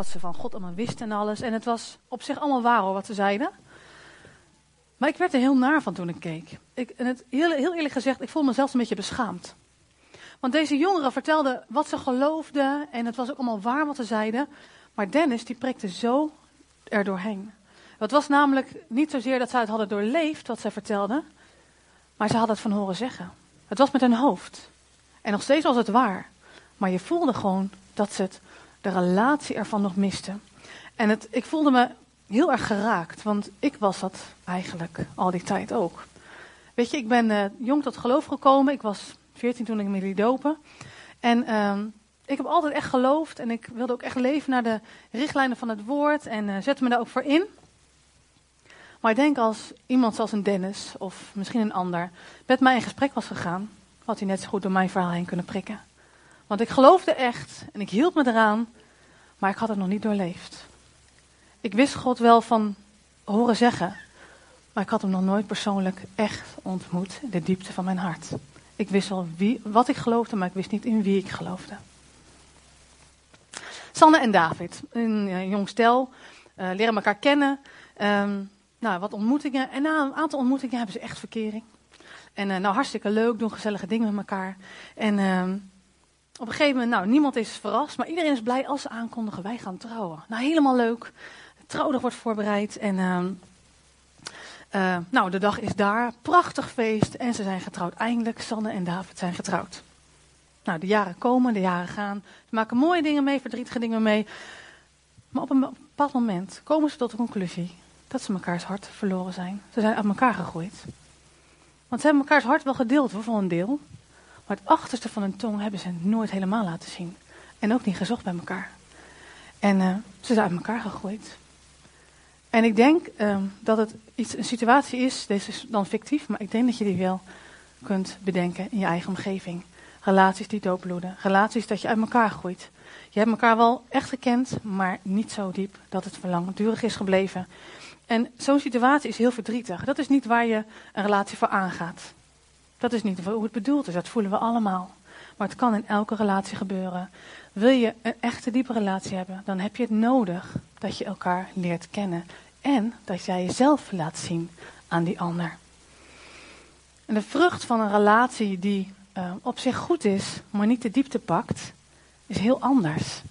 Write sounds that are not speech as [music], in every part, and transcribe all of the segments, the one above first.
wat ze van God allemaal wisten en alles. En het was op zich allemaal waar hoor, wat ze zeiden. Maar ik werd er heel naar van toen ik keek. Ik, en het, heel, heel eerlijk gezegd, ik voelde me zelfs een beetje beschaamd. Want deze jongeren vertelden wat ze geloofden en het was ook allemaal waar wat ze zeiden. Maar Dennis die prikte zo er doorheen. Het was namelijk niet zozeer dat zij het hadden doorleefd wat zij vertelden, maar ze hadden het van horen zeggen. Het was met hun hoofd. En nog steeds was het waar. Maar je voelde gewoon dat ze het, de relatie ervan nog misten. En het, ik voelde me heel erg geraakt, want ik was dat eigenlijk al die tijd ook. Weet je, ik ben uh, jong tot geloof gekomen. Ik was 14 toen ik me liet dopen. En uh, ik heb altijd echt geloofd en ik wilde ook echt leven naar de richtlijnen van het woord en uh, zette me daar ook voor in. Maar ik denk als iemand zoals een Dennis of misschien een ander met mij in gesprek was gegaan, had hij net zo goed door mijn verhaal heen kunnen prikken. Want ik geloofde echt en ik hield me eraan, maar ik had het nog niet doorleefd. Ik wist God wel van horen zeggen, maar ik had hem nog nooit persoonlijk echt ontmoet, de diepte van mijn hart. Ik wist wel wie, wat ik geloofde, maar ik wist niet in wie ik geloofde. Sanne en David, een jong stel, uh, leren elkaar kennen. Um, nou, wat ontmoetingen. En na een aantal ontmoetingen hebben ze echt verkering. En uh, nou, hartstikke leuk, doen gezellige dingen met elkaar. En uh, op een gegeven moment, nou, niemand is verrast, maar iedereen is blij als ze aankondigen, wij gaan trouwen. Nou, helemaal leuk. De trouwdag wordt voorbereid en uh, uh, nou, de dag is daar. Prachtig feest en ze zijn getrouwd. Eindelijk, Sanne en David zijn getrouwd. Nou, de jaren komen, de jaren gaan. Ze maken mooie dingen mee, verdrietige dingen mee. Maar op een bepaald moment komen ze tot de conclusie dat ze mekaars hart verloren zijn. Ze zijn uit elkaar gegroeid. Want ze hebben mekaars hart wel gedeeld voor een deel. Maar het achterste van hun tong hebben ze nooit helemaal laten zien. En ook niet gezocht bij elkaar. En uh, ze zijn uit elkaar gegroeid. En ik denk uh, dat het iets, een situatie is, deze is dan fictief, maar ik denk dat je die wel kunt bedenken in je eigen omgeving. Relaties die doodbloeden, relaties dat je uit elkaar groeit. Je hebt elkaar wel echt gekend, maar niet zo diep dat het langdurig is gebleven. En zo'n situatie is heel verdrietig. Dat is niet waar je een relatie voor aangaat. Dat is niet hoe het bedoeld is, dat voelen we allemaal. Maar het kan in elke relatie gebeuren. Wil je een echte diepe relatie hebben, dan heb je het nodig dat je elkaar leert kennen. En dat jij jezelf laat zien aan die ander. En de vrucht van een relatie die uh, op zich goed is, maar niet de diepte pakt, is heel anders.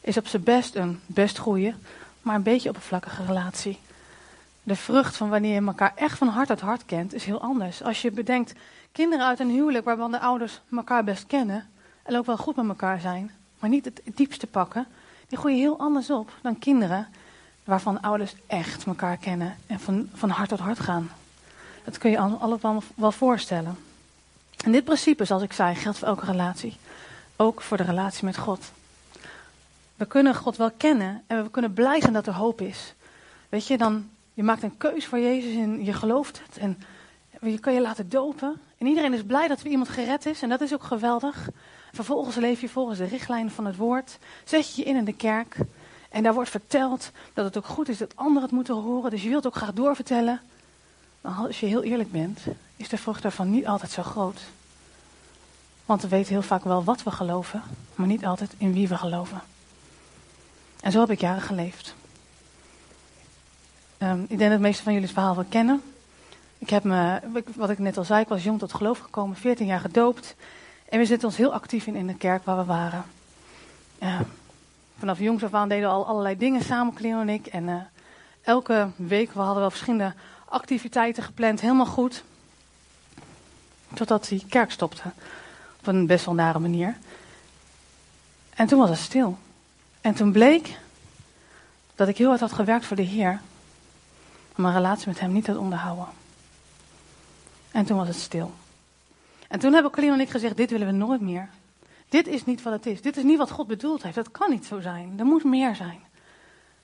Is op zijn best een best goede, maar een beetje oppervlakkige relatie de vrucht van wanneer je elkaar echt van hart uit hart kent, is heel anders. Als je bedenkt, kinderen uit een huwelijk waarvan de ouders elkaar best kennen en ook wel goed met elkaar zijn, maar niet het diepste pakken, die groeien heel anders op dan kinderen waarvan de ouders echt elkaar kennen en van, van hart tot hart gaan. Dat kun je allemaal wel voorstellen. En dit principe, zoals ik zei, geldt voor elke relatie. Ook voor de relatie met God. We kunnen God wel kennen en we kunnen blij zijn dat er hoop is. Weet je, dan je maakt een keus voor Jezus en je gelooft het. En je kan je laten dopen. En iedereen is blij dat er iemand gered is. En dat is ook geweldig. Vervolgens leef je volgens de richtlijnen van het woord. Zet je je in in de kerk. En daar wordt verteld dat het ook goed is dat anderen het moeten horen. Dus je wilt ook graag doorvertellen. Maar als je heel eerlijk bent, is de vrucht daarvan niet altijd zo groot. Want we weten heel vaak wel wat we geloven, maar niet altijd in wie we geloven. En zo heb ik jaren geleefd. Um, ik denk dat de meeste van jullie het verhaal wel kennen. Ik heb me, wat ik net al zei, ik was jong tot geloof gekomen, 14 jaar gedoopt. En we zitten ons heel actief in in de kerk waar we waren. Vanaf jongs af aan deden we al allerlei dingen samen, Cleo en ik. En uh, elke week, we hadden wel verschillende activiteiten gepland, helemaal goed. Totdat die kerk stopte. Op een best wel nare manier. En toen was het stil. En toen bleek dat ik heel hard had gewerkt voor de Heer mijn relatie met hem niet had onderhouden. En toen was het stil. En toen hebben Colleen en ik gezegd, dit willen we nooit meer. Dit is niet wat het is. Dit is niet wat God bedoeld heeft. Dat kan niet zo zijn. Er moet meer zijn.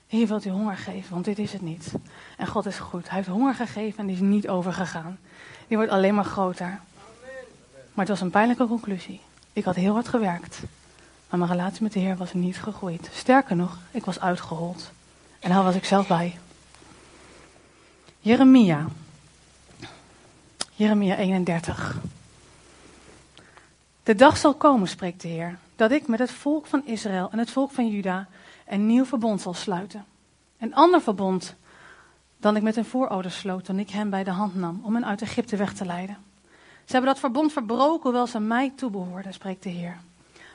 Hier wilt u honger geven, want dit is het niet. En God is goed. Hij heeft honger gegeven en die is niet overgegaan. Die wordt alleen maar groter. Maar het was een pijnlijke conclusie. Ik had heel hard gewerkt. Maar mijn relatie met de Heer was niet gegroeid. Sterker nog, ik was uitgehold. En daar was ik zelf bij. Jeremia. Jeremia 31. De dag zal komen, spreekt de Heer, dat ik met het volk van Israël en het volk van Juda een nieuw verbond zal sluiten. Een ander verbond dan ik met hun voorouders sloot toen ik hen bij de hand nam om hen uit Egypte weg te leiden. Ze hebben dat verbond verbroken, hoewel ze mij toebehoorden, spreekt de Heer.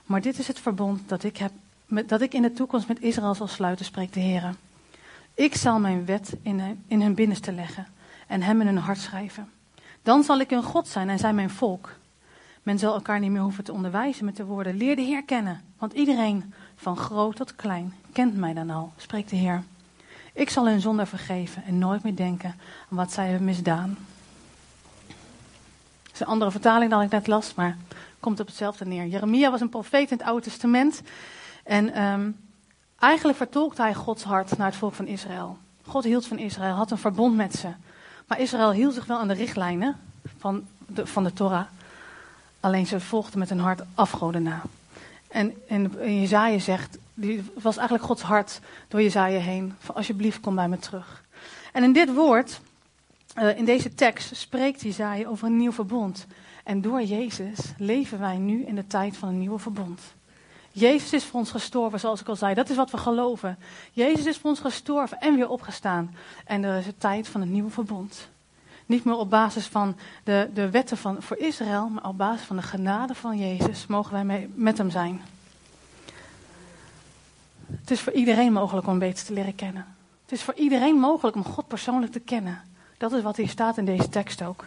Maar dit is het verbond dat ik, heb, dat ik in de toekomst met Israël zal sluiten, spreekt de Heer. Ik zal mijn wet in hun binnenste leggen en hem in hun hart schrijven. Dan zal ik hun God zijn en zij mijn volk. Men zal elkaar niet meer hoeven te onderwijzen met de woorden: Leer de Heer kennen. Want iedereen, van groot tot klein, kent mij dan al, spreekt de Heer. Ik zal hun zonde vergeven en nooit meer denken aan wat zij hebben misdaan. Dat is een andere vertaling dan ik net las, maar komt op hetzelfde neer. Jeremia was een profeet in het Oude Testament. En um, eigenlijk vertolkte hij Gods hart naar het volk van Israël. God hield van Israël, had een verbond met ze. Maar Israël hield zich wel aan de richtlijnen van de, van de Torah. Alleen ze volgden met hun hart afgoden na. En, en, en zegt, die was eigenlijk Gods hart door Jezaja heen. Van alsjeblieft, kom bij me terug. En in dit woord, uh, in deze tekst, spreekt Jezaja over een nieuw verbond. En door Jezus leven wij nu in de tijd van een nieuwe verbond. Jezus is voor ons gestorven, zoals ik al zei. Dat is wat we geloven. Jezus is voor ons gestorven en weer opgestaan. En er is een tijd van een nieuwe verbond. Niet meer op basis van de, de wetten van, voor Israël, maar op basis van de genade van Jezus mogen wij mee, met hem zijn. Het is voor iedereen mogelijk om beter te leren kennen. Het is voor iedereen mogelijk om God persoonlijk te kennen. Dat is wat hier staat in deze tekst ook.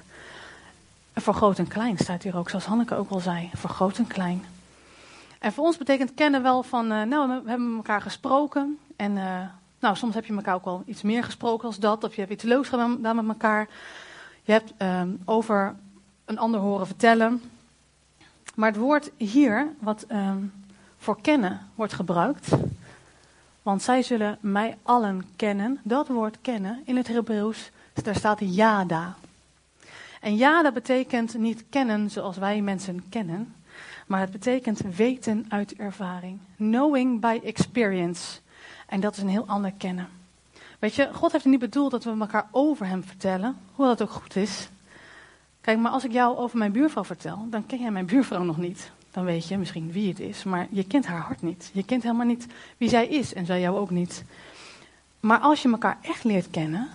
En voor groot en klein staat hier ook, zoals Hanneke ook al zei. Voor groot en klein. En voor ons betekent kennen wel van, uh, nou, we hebben elkaar gesproken. En uh, nou, soms heb je elkaar ook wel iets meer gesproken als dat. Of je hebt iets leuks gedaan met elkaar. Je hebt um, over een ander horen vertellen. Maar het woord hier, wat um, voor kennen wordt gebruikt. Want zij zullen mij allen kennen. Dat woord kennen in het Hebreeuws, daar staat yada. En yada betekent niet kennen zoals wij mensen kennen. Maar het betekent weten uit ervaring. Knowing by experience. En dat is een heel ander kennen. Weet je, God heeft niet bedoeld dat we elkaar over hem vertellen, hoewel dat ook goed is. Kijk, maar als ik jou over mijn buurvrouw vertel, dan ken jij mijn buurvrouw nog niet. Dan weet je misschien wie het is, maar je kent haar hart niet. Je kent helemaal niet wie zij is en zij jou ook niet. Maar als je elkaar echt leert kennen,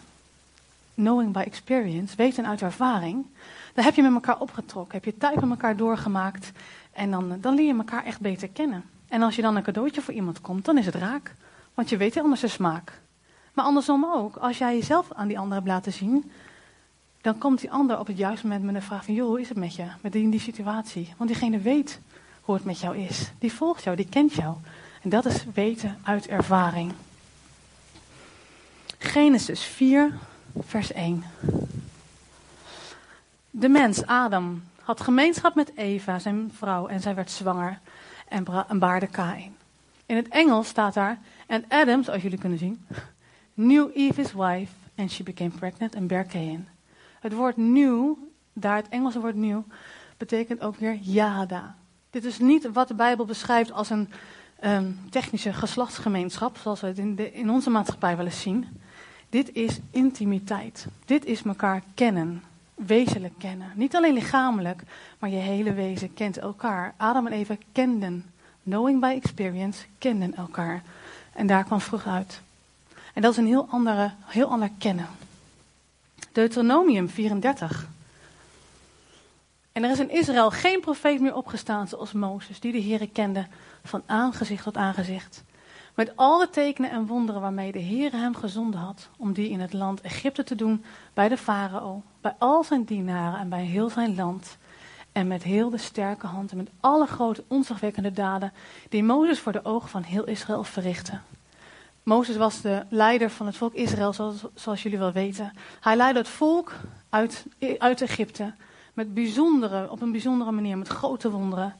knowing by experience, weten uit ervaring, dan heb je met elkaar opgetrokken, heb je tijd met elkaar doorgemaakt en dan, dan leer je elkaar echt beter kennen. En als je dan een cadeautje voor iemand komt, dan is het raak. Want je weet anders de smaak. Maar andersom ook, als jij jezelf aan die ander hebt laten zien, dan komt die ander op het juiste moment met een vraag van, joh, hoe is het met je, met die, in die situatie? Want diegene weet hoe het met jou is. Die volgt jou, die kent jou. En dat is weten uit ervaring. Genesis 4, vers 1. De mens, Adam, had gemeenschap met Eva, zijn vrouw, en zij werd zwanger en, baarde Kain. In het Engels staat daar, en Adam, zoals jullie kunnen zien, knew Eve his wife, and she became pregnant and bare Cain. Het woord nieuw, daar het Engelse woord nieuw, betekent ook weer yada. Dit is niet wat de Bijbel beschrijft als een um, technische geslachtsgemeenschap, zoals we het in, in onze maatschappij wel eens zien. Dit is intimiteit. Dit is elkaar kennen wezenlijk kennen. Niet alleen lichamelijk, maar je hele wezen kent elkaar. Adam en Eva kenden, knowing by experience, kenden elkaar. En daar kwam vrucht uit. En dat is een heel, andere, heel ander kennen. Deuteronomium 34. En er is in Israël geen profeet meer opgestaan zoals Mozes, die de Heere kende van aangezicht tot aangezicht. Met alle tekenen en wonderen waarmee de Heere hem gezonden had, om die in het land Egypte te doen, bij de farao, bij al zijn dienaren en bij heel zijn land. En met heel de sterke hand en met alle grote onzagwekkende daden die Mozes voor de ogen van heel Israël verrichtte. Mozes was de leider van het volk Israël, zoals, zoals jullie wel weten. Hij leidde het volk uit, uit Egypte met bijzondere, op een bijzondere manier, met grote wonderen.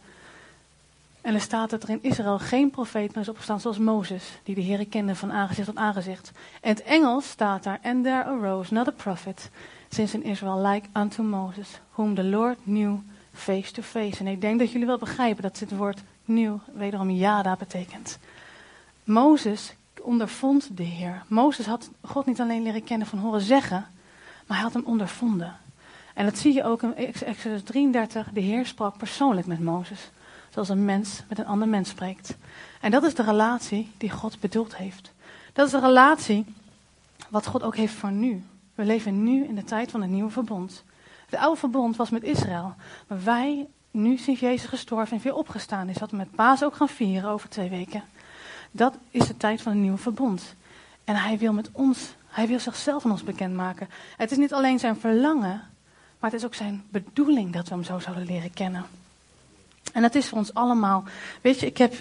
En er staat dat er in Israël geen profeet meer is opgestaan zoals Mozes, die de Heer kende van aangezicht tot aangezicht. In het Engels staat daar, and there arose not a prophet since in Israel like unto Moses, whom the Lord knew face to face. En ik denk dat jullie wel begrijpen dat dit woord nieuw wederom yada betekent. Mozes ondervond de Heer. Mozes had God niet alleen leren kennen van horen zeggen, maar hij had hem ondervonden. En dat zie je ook in Exodus 33. De Heer sprak persoonlijk met Mozes. Zoals een mens met een ander mens spreekt. En dat is de relatie die God bedoeld heeft. Dat is de relatie wat God ook heeft voor nu. We leven nu in de tijd van het nieuwe verbond. Het oude verbond was met Israël. Maar wij, nu sinds Jezus gestorven en weer opgestaan is, wat we met Paas ook gaan vieren over twee weken. Dat is de tijd van het nieuwe verbond. En hij wil met ons, hij wil zichzelf aan ons bekendmaken. Het is niet alleen zijn verlangen, maar het is ook zijn bedoeling dat we hem zo zouden leren kennen. En dat is voor ons allemaal. Weet je, ik heb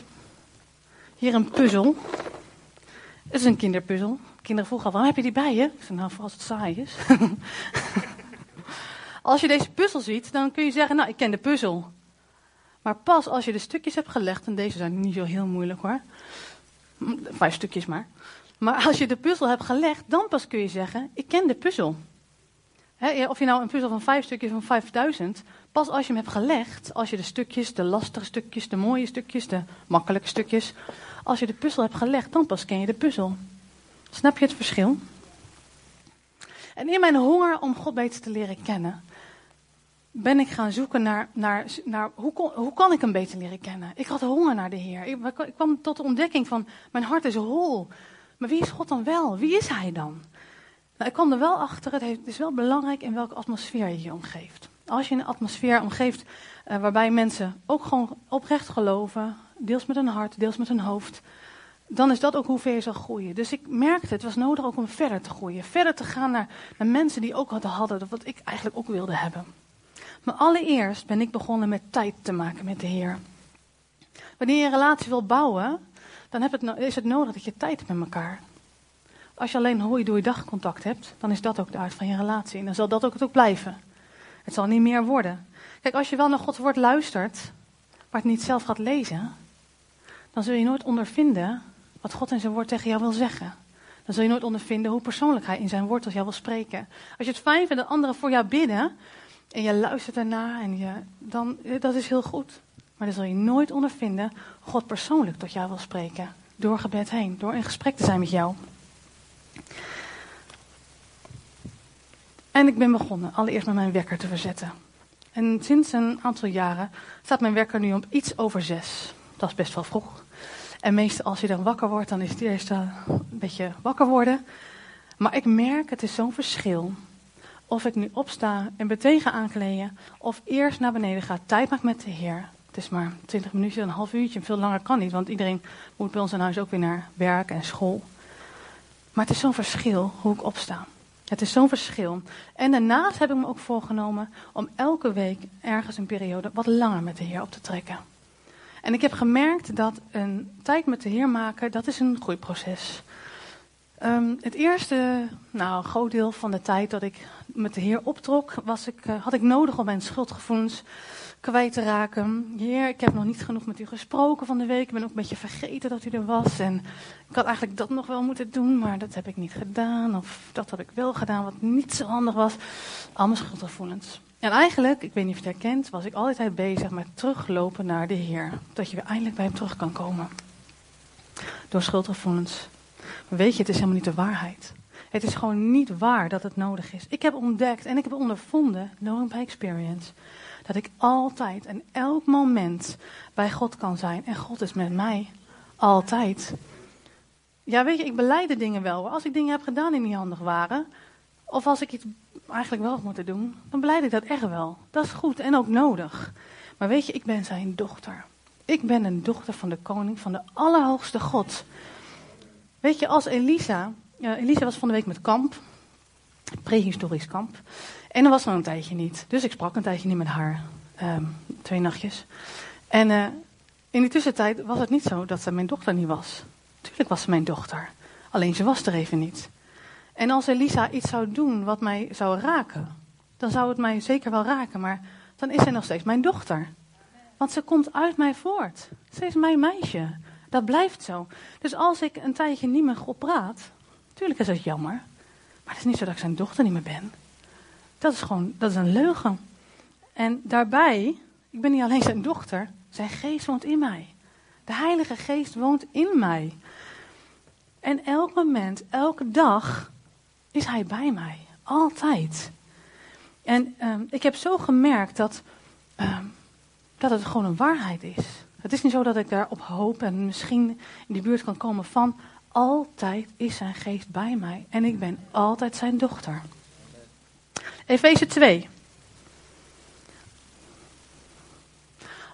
hier een puzzel. Het is een kinderpuzzel. Kinderen vroegen al, waarom heb je die bij je? Ik zei, nou, voor als het saai is. [laughs] als je deze puzzel ziet, dan kun je zeggen, nou, ik ken de puzzel. Maar pas als je de stukjes hebt gelegd, en deze zijn niet zo heel moeilijk hoor. Vijf stukjes maar. Maar als je de puzzel hebt gelegd, dan pas kun je zeggen, ik ken de puzzel. Of je nou een puzzel van vijf stukjes van 5000, pas als je hem hebt gelegd, als je de stukjes, de lastige stukjes, de mooie stukjes, de makkelijke stukjes, als je de puzzel hebt gelegd, dan pas ken je de puzzel. Snap je het verschil? En in mijn honger om God beter te leren kennen, ben ik gaan zoeken naar, naar, naar hoe, kon, hoe kan ik hem beter leren kennen? Ik had honger naar de Heer. Ik, ik kwam tot de ontdekking van, mijn hart is hol. Maar wie is God dan wel? Wie is Hij dan? Nou, ik kwam er wel achter, het, is wel belangrijk in welke atmosfeer je je omgeeft. Als je een atmosfeer omgeeft uh, waarbij mensen ook gewoon oprecht geloven, deels met hun hart, deels met hun hoofd, dan is dat ook hoe ver je zal groeien. Dus ik merkte, het was nodig ook om verder te groeien. Verder te gaan naar, naar mensen die ook hadden, hadden wat ik eigenlijk ook wilde hebben. Maar allereerst ben ik begonnen met tijd te maken met de Heer. Wanneer je een relatie wil bouwen, dan het, is het nodig dat je tijd met elkaar. Als je alleen hoi door je dagcontact hebt, dan is dat ook de aard van je relatie. En dan zal dat ook het ook blijven. Het zal niet meer worden. Kijk, als je wel naar Gods woord luistert, maar het niet zelf gaat lezen, dan zul je nooit ondervinden wat God in zijn woord tegen jou wil zeggen. Dan zul je nooit ondervinden hoe persoonlijk hij in zijn woord tot jou wil spreken. Als je het fijn vindt dat anderen voor jou bidden en je luistert ernaar, en je, dan, dat is heel goed. Maar dan zul je nooit ondervinden God persoonlijk tot jou wil spreken. Door gebed heen, door in gesprek te zijn met jou. En ik ben begonnen allereerst met mijn wekker te verzetten. En sinds een aantal jaren staat mijn wekker nu op iets over zes. Dat is best wel vroeg. En meestal als je dan wakker wordt, dan is het eerst een beetje wakker worden. Maar ik merk, het is zo'n verschil. Of ik nu opsta en meteen ga aankleden, of eerst naar beneden ga, tijd maak met de Heer. Het is maar 20 minuutjes, een half uurtje, veel langer kan niet, want iedereen moet bij ons in huis ook weer naar werk en school. Maar het is zo'n verschil hoe ik opsta. Het is zo'n verschil. En daarnaast heb ik me ook voorgenomen om elke week ergens een periode wat langer met de Heer op te trekken. En ik heb gemerkt dat een tijd met de Heer maken, dat is een groeiproces. Um, het eerste, nou, groot deel van de tijd dat ik met de Heer optrok, was ik, uh, had ik nodig om mijn schuldgevoelens kwijt te raken. Heer, ik heb nog niet genoeg met u gesproken van de week. Ik ben ook een beetje vergeten dat u er was. En ik had eigenlijk dat nog wel moeten doen, maar dat heb ik niet gedaan. Of dat had ik wel gedaan, wat niet zo handig was. Allemaal schuldgevoelens. En eigenlijk, ik weet niet of je het herkent, was ik altijd bezig met teruglopen naar de Heer. Dat je weer eindelijk bij hem terug kan komen. Door schuldgevoelens. Maar weet je, het is helemaal niet de waarheid. Het is gewoon niet waar dat het nodig is. Ik heb ontdekt en ik heb ondervonden, knowing by experience, dat ik altijd en elk moment bij God kan zijn. En God is met mij. Altijd. Ja, weet je, ik beleid dingen wel. Als ik dingen heb gedaan die niet handig waren, of als ik iets eigenlijk wel had moeten doen, dan beleid ik dat echt wel. Dat is goed en ook nodig. Maar weet je, ik ben zijn dochter. Ik ben een dochter van de koning, van de Allerhoogste God. Weet je, als Elisa. Uh, Elisa was van de week met kamp. Prehistorisch kamp. En er was nog een tijdje niet. Dus ik sprak een tijdje niet met haar. Um, twee nachtjes. En uh, in die tussentijd was het niet zo dat ze mijn dochter niet was. Tuurlijk was ze mijn dochter. Alleen ze was er even niet. En als Elisa iets zou doen wat mij zou raken, dan zou het mij zeker wel raken, maar dan is zij nog steeds mijn dochter. Want ze komt uit mij voort. Ze is mijn meisje. Dat blijft zo. Dus als ik een tijdje niet met God praat, natuurlijk is dat jammer, maar het is niet zo dat ik zijn dochter niet meer ben. Dat is gewoon, dat is een leugen. En daarbij, ik ben niet alleen zijn dochter, zijn geest woont in mij. De Heilige Geest woont in mij. En elk moment, elke dag is Hij bij mij. Altijd. En um, ik heb zo gemerkt dat um, dat het gewoon een waarheid is. Het is niet zo dat ik daarop hoop en misschien in die buurt kan komen van. Altijd is zijn geest bij mij en ik ben altijd zijn dochter. Efeze 2.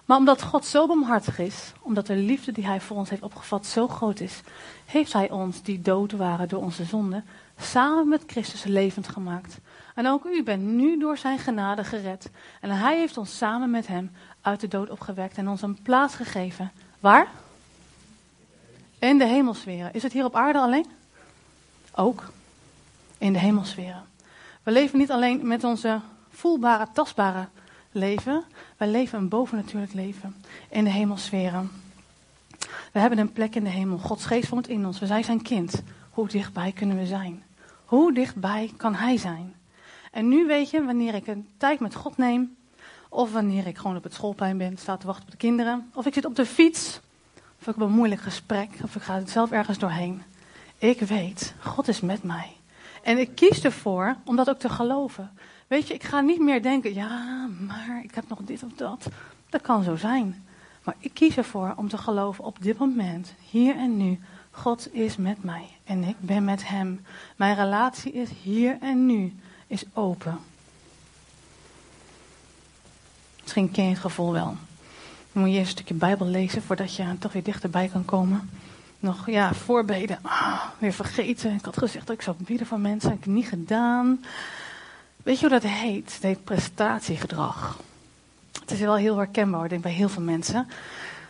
Maar omdat God zo barmhartig is, omdat de liefde die hij voor ons heeft opgevat zo groot is, heeft hij ons, die dood waren door onze zonden, samen met Christus levend gemaakt. En ook u bent nu door zijn genade gered. En hij heeft ons samen met hem uit de dood opgewekt en ons een plaats gegeven. Waar? In de hemelsferen. Is het hier op aarde alleen? Ook. In de hemelsferen. We leven niet alleen met onze voelbare, tastbare leven. Wij leven een bovennatuurlijk leven in de hemelsferen. We hebben een plek in de hemel. Gods geest woont in ons. We zijn zijn kind. Hoe dichtbij kunnen we zijn? Hoe dichtbij kan hij zijn? En nu weet je, wanneer ik een tijd met God neem, of wanneer ik gewoon op het schoolplein ben, sta te wachten op de kinderen, of ik zit op de fiets, of ik heb een moeilijk gesprek, of ik ga het zelf ergens doorheen. Ik weet, God is met mij. En ik kies ervoor om dat ook te geloven. Weet je, ik ga niet meer denken, ja, maar ik heb nog dit of dat. Dat kan zo zijn. Maar ik kies ervoor om te geloven op dit moment, hier en nu. God is met mij en ik ben met Hem. Mijn relatie is hier en nu, is open. Misschien ken je het gevoel wel. Moet je eerst een stukje Bijbel lezen voordat je toch weer dichterbij kan komen. Nog, ja, voorbeden. Ah, weer vergeten. Ik had gezegd dat ik zou bieden voor mensen. Dat heb ik niet gedaan. Weet je hoe dat heet? Het heet prestatiegedrag. Het is wel heel herkenbaar, denk bij heel veel mensen.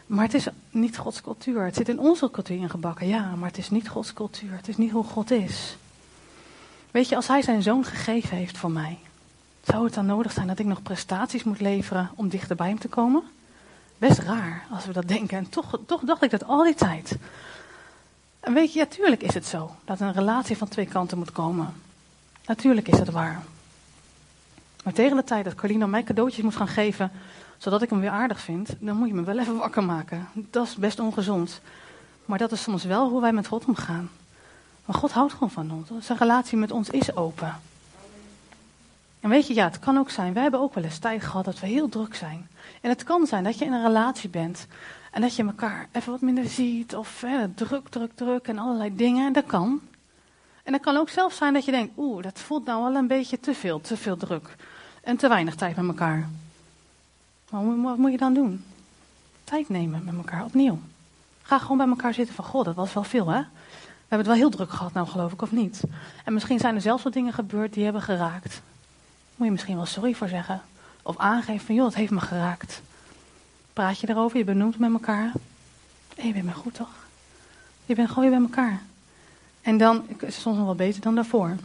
Maar het is niet Gods cultuur. Het zit in onze cultuur ingebakken, ja, maar het is niet Gods cultuur. Het is niet hoe God is. Weet je, als Hij zijn zoon gegeven heeft voor mij, zou het dan nodig zijn dat ik nog prestaties moet leveren om dichter bij Hem te komen? Best raar als we dat denken. En toch, toch dacht ik dat al die tijd. En weet je, natuurlijk is het zo dat een relatie van twee kanten moet komen. Natuurlijk is het waar. Maar tegen de tijd dat Carlino mij cadeautjes moet gaan geven, zodat ik hem weer aardig vind, dan moet je me wel even wakker maken. Dat is best ongezond. Maar dat is soms wel hoe wij met God omgaan. Maar God houdt gewoon van ons. Zijn relatie met ons is open. En weet je, ja, het kan ook zijn. Wij hebben ook wel eens tijd gehad dat we heel druk zijn. En het kan zijn dat je in een relatie bent en dat je elkaar even wat minder ziet, of druk, druk, druk en allerlei dingen. Dat kan. En het kan ook zelfs zijn dat je denkt, oeh, dat voelt nou wel een beetje te veel, te veel druk. En te weinig tijd met elkaar. Maar wat moet je dan doen? Tijd nemen met elkaar, opnieuw. Ga gewoon bij elkaar zitten van, goh, dat was wel veel hè. We hebben het wel heel druk gehad, nou geloof ik, of niet? En misschien zijn er zelfs wat dingen gebeurd die hebben geraakt. Moet je misschien wel sorry voor zeggen. Of aangeven van, joh, het heeft me geraakt. Praat je erover, je benoemt met elkaar. Hé, je bent me goed toch? Je bent gewoon weer bij elkaar. En dan soms nog wel beter dan daarvoor.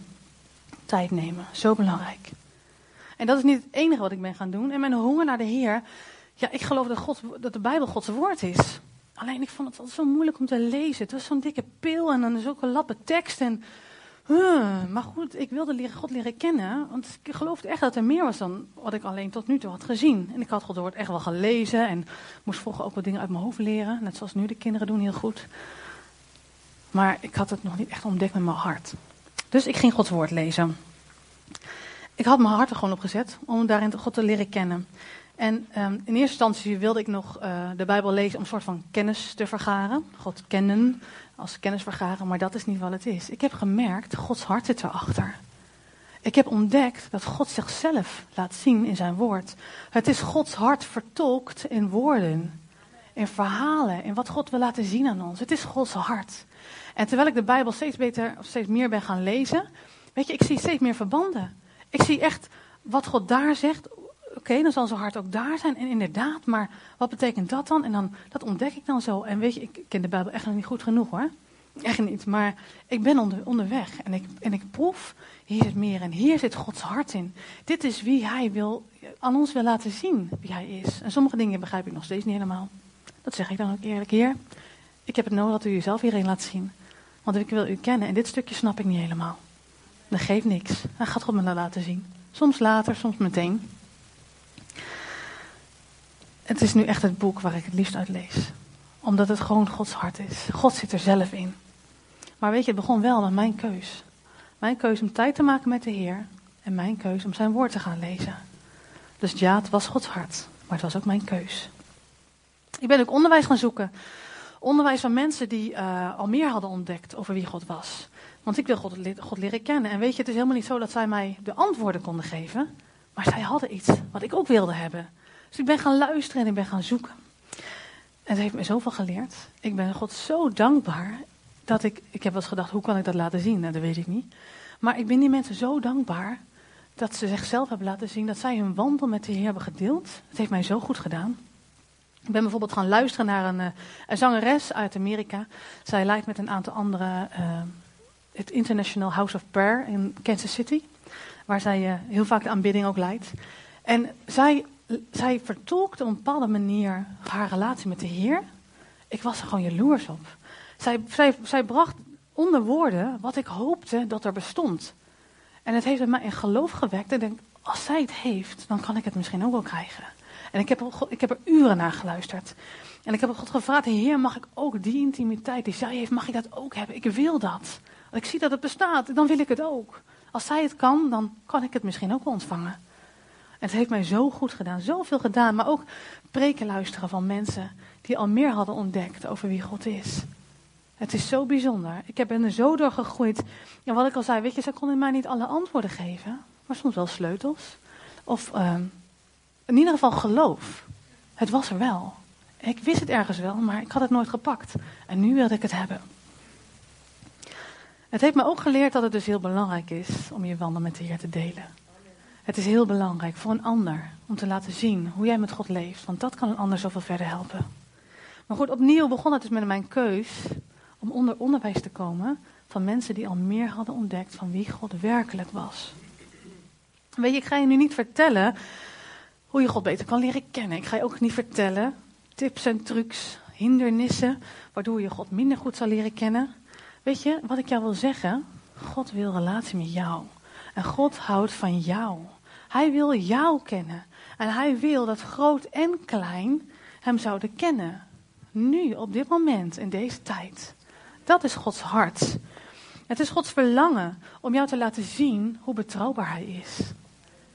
Tijd nemen, zo belangrijk. En dat is niet het enige wat ik ben gaan doen. En mijn honger naar de Heer. Ja, ik geloof dat, God, dat de Bijbel Gods woord is. Alleen ik vond het altijd zo moeilijk om te lezen. Het was zo'n dikke pil en dan zulke lappe tekst. En, maar goed, ik wilde God leren kennen. Want ik geloofde echt dat er meer was dan wat ik alleen tot nu toe had gezien. En ik had Gods woord echt wel gelezen. En moest vroeger ook wat dingen uit mijn hoofd leren. Net zoals nu de kinderen doen heel goed. Maar ik had het nog niet echt ontdekt met mijn hart. Dus ik ging Gods woord lezen. Ik had mijn hart er gewoon op gezet om daarin God te leren kennen. En um, in eerste instantie wilde ik nog uh, de Bijbel lezen om een soort van kennis te vergaren. God kennen als kennis vergaren, maar dat is niet wat het is. Ik heb gemerkt, Gods hart zit erachter. Ik heb ontdekt dat God zichzelf laat zien in zijn woord. Het is Gods hart vertolkt in woorden, in verhalen, in wat God wil laten zien aan ons. Het is Gods hart. En terwijl ik de Bijbel steeds beter of steeds meer ben gaan lezen, weet je, ik zie steeds meer verbanden. Ik zie echt wat God daar zegt. Oké, dan zal zijn hart ook daar zijn. En inderdaad, maar wat betekent dat dan? En dan, dat ontdek ik dan zo. En weet je, ik ken de Bijbel echt nog niet goed genoeg hoor. Echt niet. Maar ik ben onder, onderweg. En ik, en ik proef, hier zit meer. En hier zit Gods hart in. Dit is wie hij wil, aan ons wil laten zien wie hij is. En sommige dingen begrijp ik nog steeds niet helemaal. Dat zeg ik dan ook eerlijk. Heer, ik heb het nodig dat u jezelf hierin laat zien. Want ik wil u kennen. En dit stukje snap ik niet helemaal. Dat geeft niks. Hij gaat God me laten zien. Soms later, soms meteen. Het is nu echt het boek waar ik het liefst uit lees. Omdat het gewoon Gods hart is. God zit er zelf in. Maar weet je, het begon wel met mijn keus. Mijn keus om tijd te maken met de Heer. En mijn keus om zijn woord te gaan lezen. Dus ja, het was Gods hart. Maar het was ook mijn keus. Ik ben ook onderwijs gaan zoeken. Onderwijs van mensen die uh, al meer hadden ontdekt over wie God was. Want ik wil God, God leren kennen. En weet je, het is helemaal niet zo dat zij mij de antwoorden konden geven. Maar zij hadden iets wat ik ook wilde hebben. Dus ik ben gaan luisteren en ik ben gaan zoeken. En het heeft me zoveel geleerd. Ik ben God zo dankbaar dat ik, ik heb wel eens gedacht, hoe kan ik dat laten zien? Nou, dat weet ik niet. Maar ik ben die mensen zo dankbaar dat ze zichzelf hebben laten zien, dat zij hun wandel met de Heer hebben gedeeld. Het heeft mij zo goed gedaan. Ik ben bijvoorbeeld gaan luisteren naar een, eh, een zangeres uit Amerika. Zij leidt met een aantal anderen uh, het International House of Prayer in Kansas City, waar zij uh, heel vaak de aanbidding ook leidt. En zij, zij vertolkte op een bepaalde manier haar relatie met de Heer. Ik was er gewoon jaloers op. Zij, zij, bracht onder woorden wat ik hoopte dat er bestond. En het heeft mij een geloof gewekt. Ik denk, als zij het heeft, dan kan ik het misschien ook wel krijgen. En ik heb, ik heb er uren naar geluisterd. En ik heb God gevraagd, Heer, mag ik ook die intimiteit die zij heeft, mag ik dat ook hebben? Ik wil dat. Ik zie dat het bestaat, dan wil ik het ook. Als zij het kan, dan kan ik het misschien ook wel ontvangen. Het heeft mij zo goed gedaan, zoveel gedaan. Maar ook preken luisteren van mensen die al meer hadden ontdekt over wie God is. Het is zo bijzonder. Ik ben er zo door gegroeid. En wat ik al zei, weet je, ze konden mij niet alle antwoorden geven. Maar soms wel sleutels. Of uh, in ieder geval geloof. Het was er wel. Ik wist het ergens wel, maar ik had het nooit gepakt. En nu wilde ik het hebben. Het heeft me ook geleerd dat het dus heel belangrijk is om je wandel met de Heer te delen. Het is heel belangrijk voor een ander om te laten zien hoe jij met God leeft, want dat kan een ander zoveel verder helpen. Maar goed, opnieuw begon het dus met mijn keus om onder onderwijs te komen van mensen die al meer hadden ontdekt van wie God werkelijk was. Weet je, ik ga je nu niet vertellen hoe je God beter kan leren kennen. Ik ga je ook niet vertellen tips en trucs, hindernissen, waardoor je God minder goed zal leren kennen. Weet je, wat ik jou wil zeggen? God wil relatie met jou. En God houdt van jou. Hij wil jou kennen. En hij wil dat groot en klein hem zouden kennen. Nu, op dit moment, in deze tijd. Dat is Gods hart. Het is Gods verlangen om jou te laten zien hoe betrouwbaar Hij is.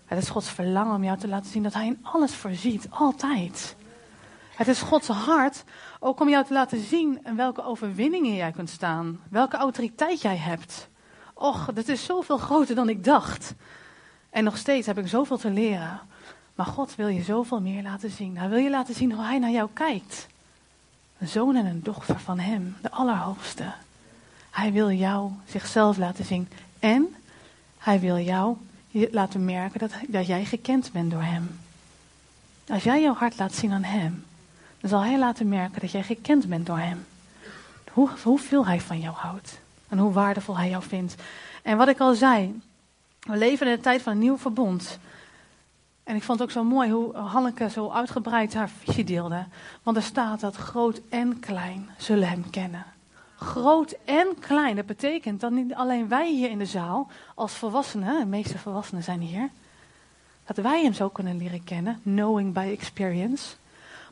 Het is Gods verlangen om jou te laten zien dat Hij in alles voorziet, altijd. Het is Gods hart ook om jou te laten zien in welke overwinningen jij kunt staan, welke autoriteit jij hebt. Och, dat is zoveel groter dan ik dacht. En nog steeds heb ik zoveel te leren. Maar God wil je zoveel meer laten zien. Hij wil je laten zien hoe Hij naar jou kijkt. Een zoon en een dochter van Hem, de Allerhoogste. Hij wil jou zichzelf laten zien. En Hij wil jou laten merken dat, dat jij gekend bent door Hem. Als jij jouw hart laat zien aan Hem, dan zal Hij laten merken dat jij gekend bent door Hem. Hoe, hoeveel Hij van jou houdt. En hoe waardevol Hij jou vindt. En wat ik al zei, we leven in de tijd van een nieuw verbond. En ik vond het ook zo mooi hoe Hanneke zo uitgebreid haar visie deelde. Want er staat dat groot en klein zullen hem kennen. Groot en klein, dat betekent dat niet alleen wij hier in de zaal als volwassenen, de meeste volwassenen zijn hier, dat wij hem zo kunnen leren kennen, knowing by experience.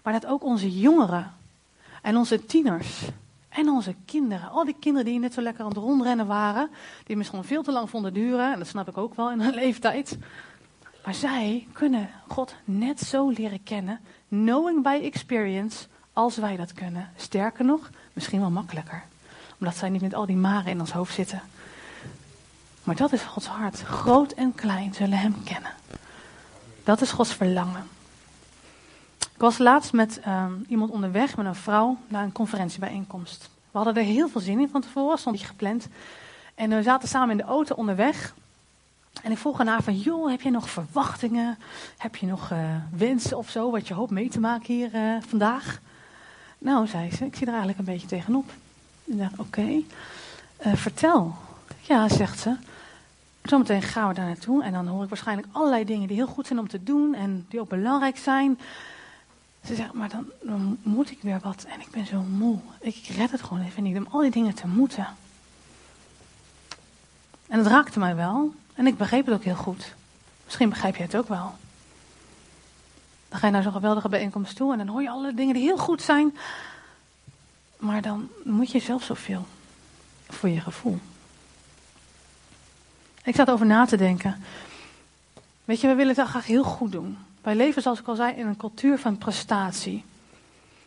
Maar dat ook onze jongeren en onze tieners en onze kinderen, al die kinderen die net zo lekker aan het rondrennen waren, die misschien veel te lang vonden duren, en dat snap ik ook wel in hun [laughs] leeftijd. Maar zij kunnen God net zo leren kennen, knowing by experience, als wij dat kunnen. Sterker nog, misschien wel makkelijker. Omdat zij niet met al die maren in ons hoofd zitten. Maar dat is Gods hart. Groot en klein zullen Hem kennen. Dat is Gods verlangen. Ik was laatst met ehm, iemand onderweg, met een vrouw, naar een conferentiebijeenkomst. We hadden er heel veel zin in van tevoren, stond die gepland. En we zaten samen in de auto onderweg. En ik vroeg haar van, joh, heb je nog verwachtingen? Heb je nog uh, wensen of zo, wat je hoopt mee te maken hier uh, vandaag? Nou, zei ze, ik zie er eigenlijk een beetje tegenop. Ik dacht, oké, uh, vertel. Ja, zegt ze. Zometeen gaan we daar naartoe en dan hoor ik waarschijnlijk allerlei dingen die heel goed zijn om te doen en die ook belangrijk zijn. Ze zegt, maar dan, dan moet ik weer wat en ik ben zo moe. Ik red het gewoon even niet om al die dingen te moeten. En het raakte mij wel. En ik begreep het ook heel goed. Misschien begrijp je het ook wel. Dan ga je naar zo'n geweldige bijeenkomst toe en dan hoor je alle dingen die heel goed zijn. Maar dan moet je zelf zoveel voor je gevoel. Ik zat over na te denken. Weet je, we willen het graag heel goed doen. Wij leven, zoals ik al zei, in een cultuur van prestatie.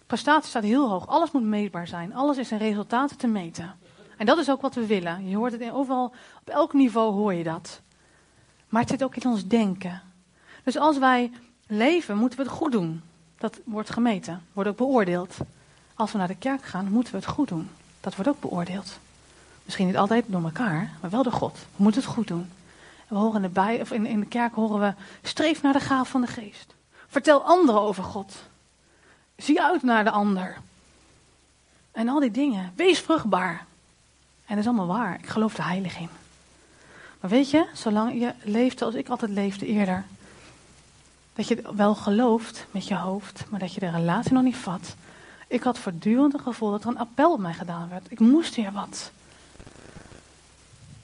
Prestatie staat heel hoog. Alles moet meetbaar zijn. Alles is in resultaten te meten. En dat is ook wat we willen. Je hoort het in, overal, op elk niveau hoor je dat. Maar het zit ook in ons denken. Dus als wij leven, moeten we het goed doen. Dat wordt gemeten, wordt ook beoordeeld. Als we naar de kerk gaan, moeten we het goed doen. Dat wordt ook beoordeeld. Misschien niet altijd door elkaar, maar wel door God. We moeten het goed doen. We horen erbij, of in, in de kerk horen we, streef naar de gaaf van de geest. Vertel anderen over God. Zie uit naar de ander. En al die dingen. Wees vruchtbaar. En dat is allemaal waar. Ik geloof er heilig in. Maar weet je, zolang je leeft zoals ik altijd leefde eerder. Dat je wel gelooft met je hoofd, maar dat je de relatie nog niet vat. Ik had voortdurend het gevoel dat er een appel op mij gedaan werd. Ik moest weer wat.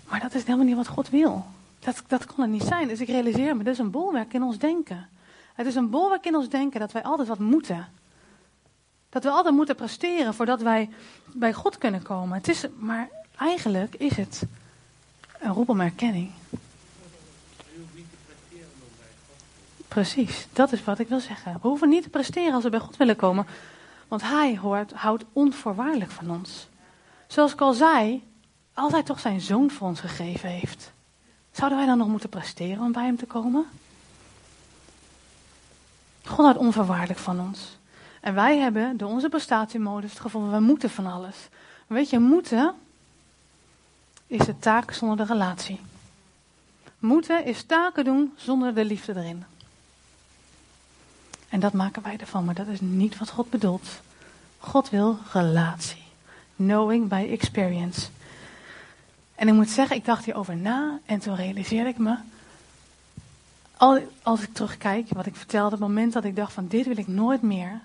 Maar dat is helemaal niet wat God wil. Dat, dat kan het niet zijn. Dus ik realiseer me, dat is een bolwerk in ons denken. Het is een bolwerk in ons denken dat wij altijd wat moeten. Dat we altijd moeten presteren voordat wij bij God kunnen komen. Het is, maar eigenlijk is het een roep om erkenning. Precies, dat is wat ik wil zeggen. We hoeven niet te presteren als we bij God willen komen. Want Hij hoort, houdt onvoorwaardelijk van ons. Zoals ik al zei, als Hij toch zijn zoon voor ons gegeven heeft. Zouden wij dan nog moeten presteren om bij Hem te komen? God houdt onvoorwaardelijk van ons. En wij hebben door onze prestatiemodus het gevoel, we moeten van alles. Weet je, moeten is de taak zonder de relatie. Moeten is taken doen zonder de liefde erin. En dat maken wij ervan, maar dat is niet wat God bedoelt. God wil relatie. Knowing by experience. En ik moet zeggen, ik dacht hierover na en toen realiseerde ik me. Als ik terugkijk, wat ik vertelde, het moment dat ik dacht van dit wil ik nooit meer.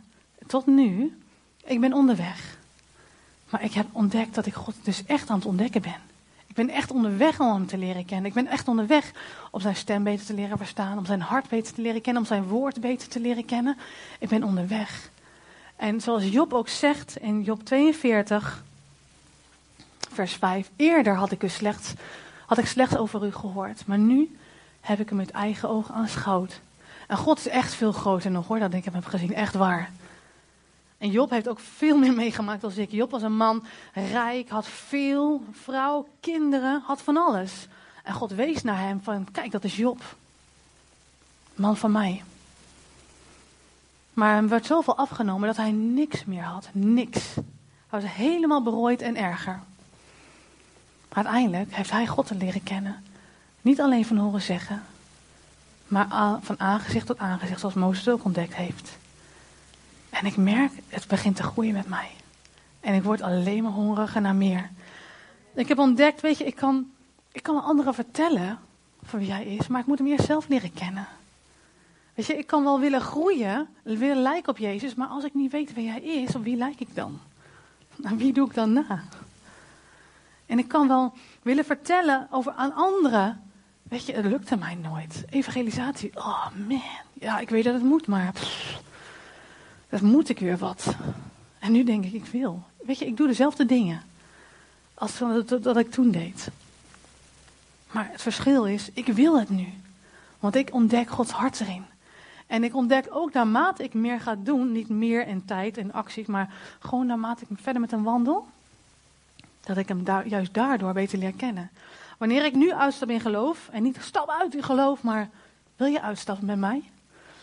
Tot nu, ik ben onderweg. Maar ik heb ontdekt dat ik God dus echt aan het ontdekken ben. Ik ben echt onderweg om hem te leren kennen. Ik ben echt onderweg om zijn stem beter te leren verstaan, om zijn hart beter te leren kennen, om zijn woord beter te leren kennen. Ik ben onderweg. En zoals Job ook zegt in Job 42, vers 5, eerder had ik, u slechts, had ik slechts over u gehoord, maar nu heb ik hem met eigen ogen aanschouwd. En God is echt veel groter nog hoor, dat ik heb gezien, echt waar. En Job heeft ook veel meer meegemaakt als ik. Job was een man, rijk, had veel, vrouw, kinderen, had van alles. En God wees naar hem van, kijk, dat is Job. Man van mij. Maar hem werd zoveel afgenomen dat hij niks meer had. Niks. Hij was helemaal berooid en erger. Maar uiteindelijk heeft hij God te leren kennen. Niet alleen van horen zeggen, maar van aangezicht tot aangezicht, zoals Mozes ook ontdekt heeft. En ik merk, het begint te groeien met mij. En ik word alleen maar hongeriger naar meer. Ik heb ontdekt, weet je, ik kan, ik kan anderen vertellen van wie hij is, maar ik moet hem eerst zelf leren kennen. Weet je, ik kan wel willen groeien, willen lijken op Jezus, maar als ik niet weet wie hij is, op wie lijk ik dan? [laughs] Aan wie doe ik dan na? En ik kan wel willen vertellen over aan anderen. Weet je, het lukte mij nooit. Evangelisatie, oh man. Ja, ik weet dat het moet, maar dat moet ik weer wat. En nu denk ik, ik wil. Weet je, ik doe dezelfde dingen als dat ik toen deed. Maar het verschil is, ik wil het nu. Want ik ontdek Gods hart erin. En ik ontdek ook naarmate ik meer ga doen, niet meer in tijd en acties, maar gewoon naarmate ik verder met hem wandel, dat ik hem juist daardoor beter leer kennen. Wanneer ik nu uitstap in geloof, en niet stap uit in geloof, maar wil je uitstappen met mij?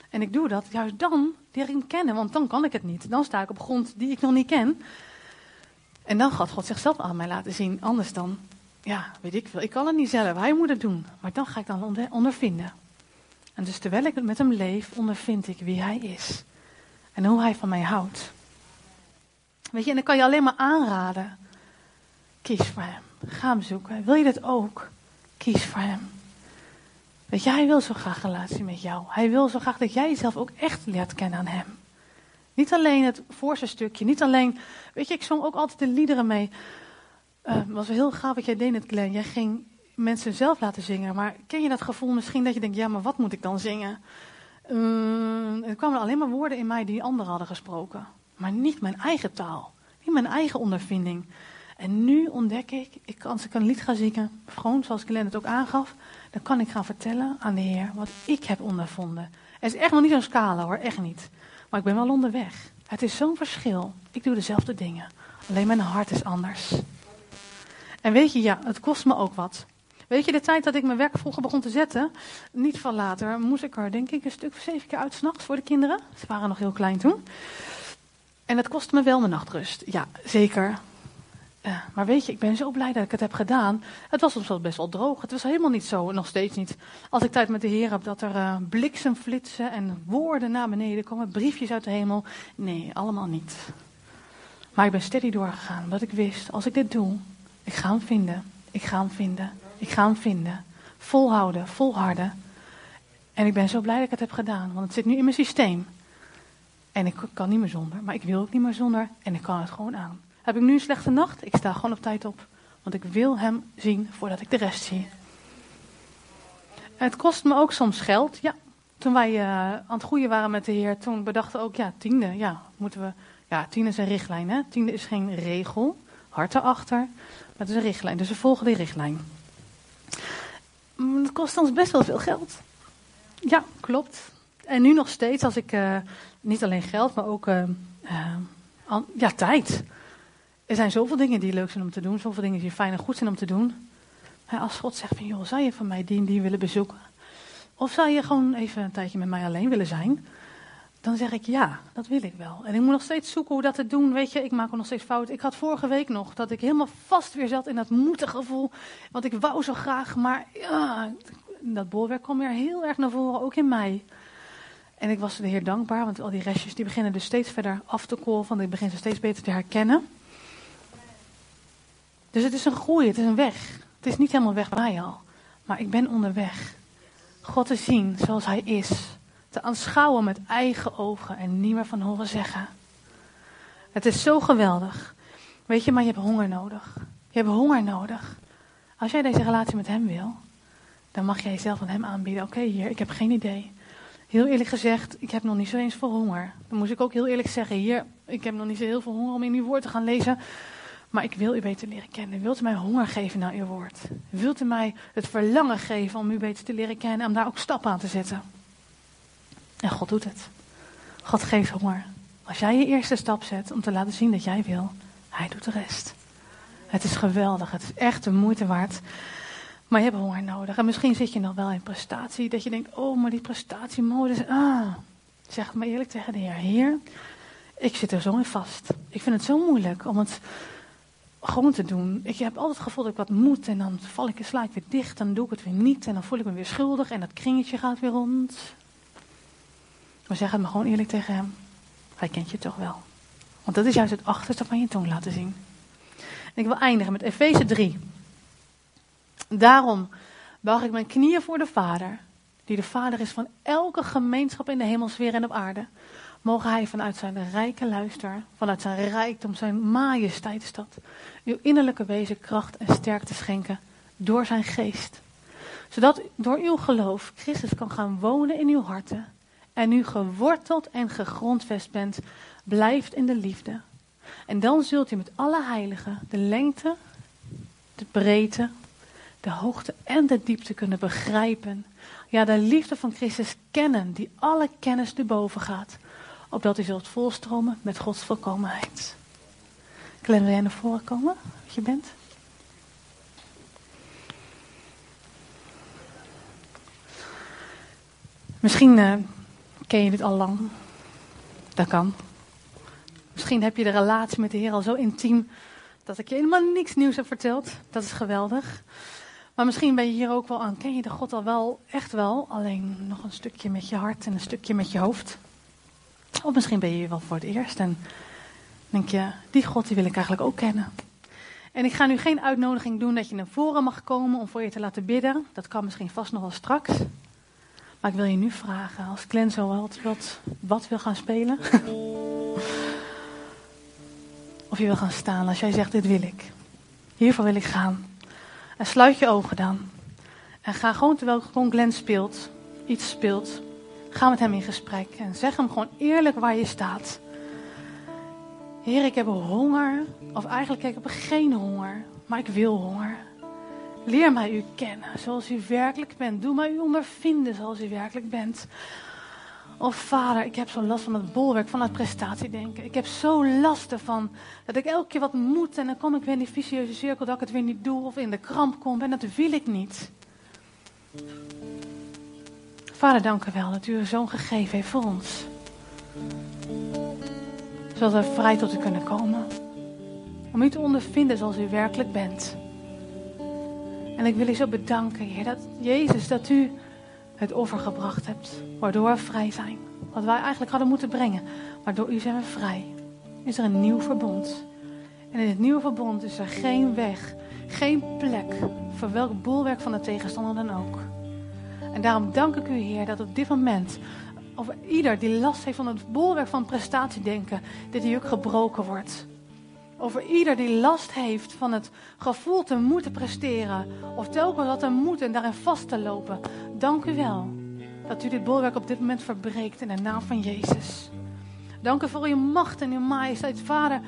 En ik doe dat, juist dan leer ik hem kennen, want dan kan ik het niet. Dan sta ik op grond die ik nog niet ken. En dan gaat God zichzelf aan mij laten zien. Anders dan, ja, weet ik veel. Ik kan het niet zelf, hij moet het doen. Maar dan ga ik dan ondervinden. En dus terwijl ik met hem leef, ondervind ik wie hij is. En hoe hij van mij houdt. Weet je, en dan kan je alleen maar aanraden. Kies voor hem. Ga hem zoeken. Wil je dat ook? Kies voor hem. Weet je, hij wil zo graag relatie met jou. Hij wil zo graag dat jij jezelf ook echt leert kennen aan hem. Niet alleen het voorste stukje, niet alleen... Weet je, ik zong ook altijd de liederen mee. Het uh, was heel gaaf wat jij deed net, Glenn. Jij ging mensen zelf laten zingen. Maar ken je dat gevoel misschien dat je denkt, ja, maar wat moet ik dan zingen? Uh, er kwamen alleen maar woorden in mij die anderen hadden gesproken. Maar niet mijn eigen taal. Niet mijn eigen ondervinding. En nu ontdek ik, ik als ik een lied ga zingen, gewoon zoals Glenn het ook aangaf, dan kan ik gaan vertellen aan de Heer wat ik heb ondervonden. Het is echt nog niet zo'n scala hoor, echt niet. Maar ik ben wel onderweg. Het is zo'n verschil. Ik doe dezelfde dingen. Alleen mijn hart is anders. En weet je, ja, het kost me ook wat. Weet je, de tijd dat ik mijn werk vroeger begon te zetten, niet van later, moest ik er denk ik een stuk of zeven keer uit s'nachts voor de kinderen. Ze waren nog heel klein toen. En het kostte me wel mijn nachtrust. Ja, zeker. Uh, maar weet je, ik ben zo blij dat ik het heb gedaan. Het was soms wel best wel droog. Het was helemaal niet zo, nog steeds niet. Als ik tijd met de Heer heb, dat er uh, bliksemflitsen en woorden naar beneden komen, briefjes uit de hemel. Nee, allemaal niet. Maar ik ben steady doorgegaan, omdat ik wist, als ik dit doe, ik ga hem vinden. Ik ga hem vinden. Ik ga hem vinden. Volhouden, volharden. En ik ben zo blij dat ik het heb gedaan, want het zit nu in mijn systeem. En ik kan niet meer zonder, maar ik wil ook niet meer zonder en ik kan het gewoon aan. Heb ik nu een slechte nacht? Ik sta gewoon op tijd op, want ik wil hem zien voordat ik de rest zie. Het kost me ook soms geld, ja. Toen wij uh, aan het groeien waren met de Heer, toen bedachten we ook, ja, tiende, ja, moeten we, ja, tiende is een richtlijn, hè. Tiende is geen regel, hart erachter, maar het is een richtlijn, dus we volgen die richtlijn. Het kost ons best wel veel geld. Ja, klopt. En nu nog steeds, als ik uh, niet alleen geld, maar ook uh, ja, tijd. Er zijn zoveel dingen die leuk zijn om te doen, zoveel dingen die fijn en goed zijn om te doen. Als God zegt van, joh, zou je van mij die en die willen bezoeken? Of zou je gewoon even een tijdje met mij alleen willen zijn? Dan zeg ik ja, dat wil ik wel. En ik moet nog steeds zoeken hoe dat te doen. Weet je, ik maak nog steeds fout. Ik had vorige week nog dat ik helemaal vast weer zat in dat moeten gevoel. Want ik wou zo graag, maar ja, dat bolwerk kwam weer heel erg naar voren, ook in mij. En ik was de Heer dankbaar, want al die restjes die beginnen dus steeds verder af te kolven. Ik begin ze steeds beter te herkennen. Dus het is een groei, het is een weg. Het is niet helemaal weg bij al. Maar ik ben onderweg. God te zien zoals Hij is. Te aanschouwen met eigen ogen en niet meer van horen zeggen. Het is zo geweldig. Weet je, maar je hebt honger nodig. Je hebt honger nodig. Als jij deze relatie met Hem wil, dan mag jij jezelf aan Hem aanbieden. Oké, hier, ik heb geen idee. Heel eerlijk gezegd, ik heb nog niet zo eens voor honger. Dan moest ik ook heel eerlijk zeggen, hier, ik heb nog niet zo heel veel honger om in uw woord te gaan lezen. Maar ik wil u beter leren kennen. Wilt u mij honger geven naar uw woord? Wilt u mij het verlangen geven om u beter te leren kennen en om daar ook stappen aan te zetten? En God doet het. God geeft honger. Als jij je eerste stap zet om te laten zien dat jij wil, hij doet de rest. Het is geweldig. Het is echt de moeite waard. Maar je hebt honger nodig. En misschien zit je nog wel in prestatie. Dat je denkt, oh, maar die prestatiemodus. Ah, zeg het maar eerlijk tegen de Heer. Heer, ik zit er zo in vast. Ik vind het zo moeilijk om het gewoon te doen. Ik heb altijd het gevoel dat ik wat moet. En dan val ik, sla ik weer dicht. Dan doe ik het weer niet. En dan voel ik me weer schuldig. En dat kringetje gaat weer rond. Maar zeg het maar gewoon eerlijk tegen hem. Hij kent je toch wel. Want dat is juist het achterste van je tong laten zien. En ik wil eindigen met Efeze 3. Daarom buig ik mijn knieën voor de Vader, die de Vader is van elke gemeenschap in de hemelsfeer en op aarde. Mogen Hij vanuit zijn rijke luister, vanuit zijn rijkdom, zijn majesteitsstad, uw innerlijke wezen kracht en sterkte schenken door zijn geest. Zodat door uw geloof Christus kan gaan wonen in uw harten en u geworteld en gegrondvest bent, blijft in de liefde. En dan zult u met alle heiligen de lengte, de breedte, de hoogte en de diepte kunnen begrijpen. Ja, de liefde van Christus kennen, die alle kennis erboven gaat. Opdat u zult volstromen met Gods volkomenheid. Glenn, wil jij naar voren komen? Wat je bent? Misschien uh, ken je dit al lang. Dat kan. Misschien heb je de relatie met de Heer al zo intiem dat ik je helemaal niks nieuws heb verteld. Dat is geweldig. Maar misschien ben je hier ook wel aan. Ken je de God al wel, echt wel, alleen nog een stukje met je hart en een stukje met je hoofd. Of misschien ben je hier wel voor het eerst en denk je, die God die wil ik eigenlijk ook kennen. En ik ga nu geen uitnodiging doen dat je naar voren mag komen om voor je te laten bidden. Dat kan misschien vast nog wel straks. Maar ik wil je nu vragen, als Glenn zo wat, wat, wat wil gaan spelen. [laughs] of je wil gaan staan als jij zegt, dit wil ik. Hiervoor wil ik gaan. En sluit je ogen dan. En ga gewoon terwijl Glenn speelt, iets speelt. Ga met hem in gesprek en zeg hem gewoon eerlijk waar je staat. Heer, ik heb honger. Of eigenlijk, ik heb geen honger. Maar ik wil honger. Leer mij u kennen zoals u werkelijk bent. Doe mij u ondervinden zoals u werkelijk bent. Oh vader, ik heb zo last van het bolwerk, van het prestatiedenken. Ik heb zo last ervan dat ik elke keer wat moet en dan kom ik weer in die vicieuze cirkel dat ik het weer niet doe of in de kramp kom en dat wil ik niet. Vader, dank u wel dat u uw zoon gegeven heeft voor ons. Zodat we vrij tot u kunnen komen. Om u te ondervinden zoals u werkelijk bent. En ik wil u zo bedanken, dat Jezus, dat u het offer gebracht hebt, waardoor we vrij zijn. Wat wij eigenlijk hadden moeten brengen, maar door u zijn we vrij. Is er een nieuw verbond. En in het nieuwe verbond is er geen weg, geen plek voor welk bolwerk van de tegenstander dan ook. En daarom dank ik u, Heer, dat op dit moment, over ieder die last heeft van het bolwerk van prestatiedenken, dit ook gebroken wordt. Over ieder die last heeft van het gevoel te moeten presteren. Of telkens dat te moeten en daarin vast te lopen. Dank u wel dat u dit bolwerk op dit moment verbreekt in de naam van Jezus. Dank u voor uw macht en uw majesteit, Vader,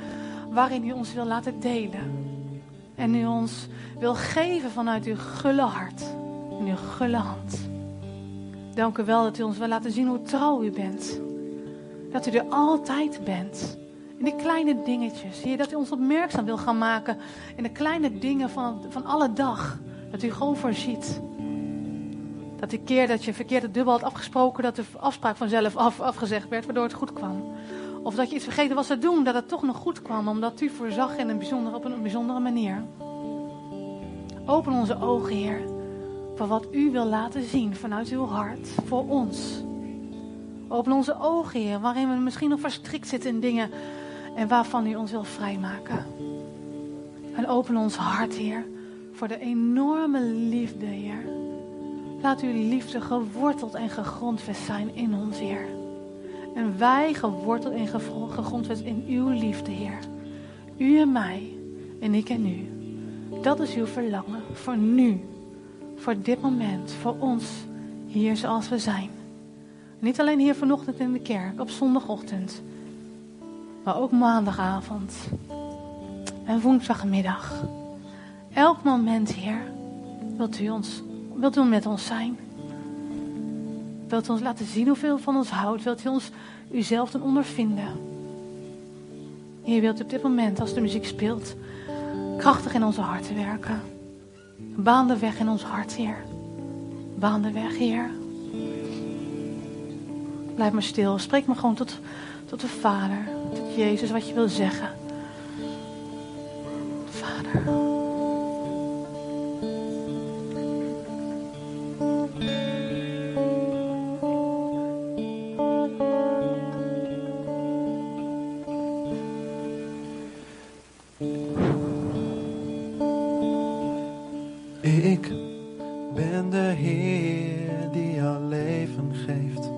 waarin u ons wil laten delen. En u ons wil geven vanuit uw gulle hart en uw gulle hand. Dank u wel dat u ons wil laten zien hoe trouw u bent. Dat u er altijd bent. In die kleine dingetjes. Heer, dat u ons opmerkzaam wil gaan maken. In de kleine dingen van, van alle dag. Dat u gewoon voorziet. Dat die keer dat je verkeerd het dubbel had afgesproken, dat de afspraak vanzelf af, afgezegd werd, waardoor het goed kwam. Of dat je iets vergeten was te doen, dat het toch nog goed kwam, omdat u voorzag in een bijzondere, op een bijzondere manier. Open onze ogen, Heer, voor wat u wil laten zien vanuit uw hart voor ons. Open onze ogen, Heer, waarin we misschien nog verstrikt zitten in dingen en waarvan u ons wil vrijmaken. En open ons hart, Heer, voor de enorme liefde, Heer. Laat uw liefde geworteld en gegrondvest zijn in ons, Heer. En wij geworteld en gegrondvest in uw liefde, Heer. U en mij en ik en u. Dat is uw verlangen voor nu, voor dit moment, voor ons, hier zoals we zijn. Niet alleen hier vanochtend in de kerk, op zondagochtend, maar ook maandagavond en woensdagmiddag. Elk moment, Heer, wilt u, ons, wilt u met ons zijn. Wilt u ons laten zien hoeveel van ons houdt. Wilt u ons uzelf doen ondervinden. Heer, wilt u op dit moment, als de muziek speelt, krachtig in onze harten werken. Baan de weg in ons hart, Heer. Baan de weg, Heer. Blijf maar stil. Spreek me gewoon tot, tot de Vader. Tot Jezus, wat je wil zeggen. Vader. Ik ben de Heer die jou leven geeft.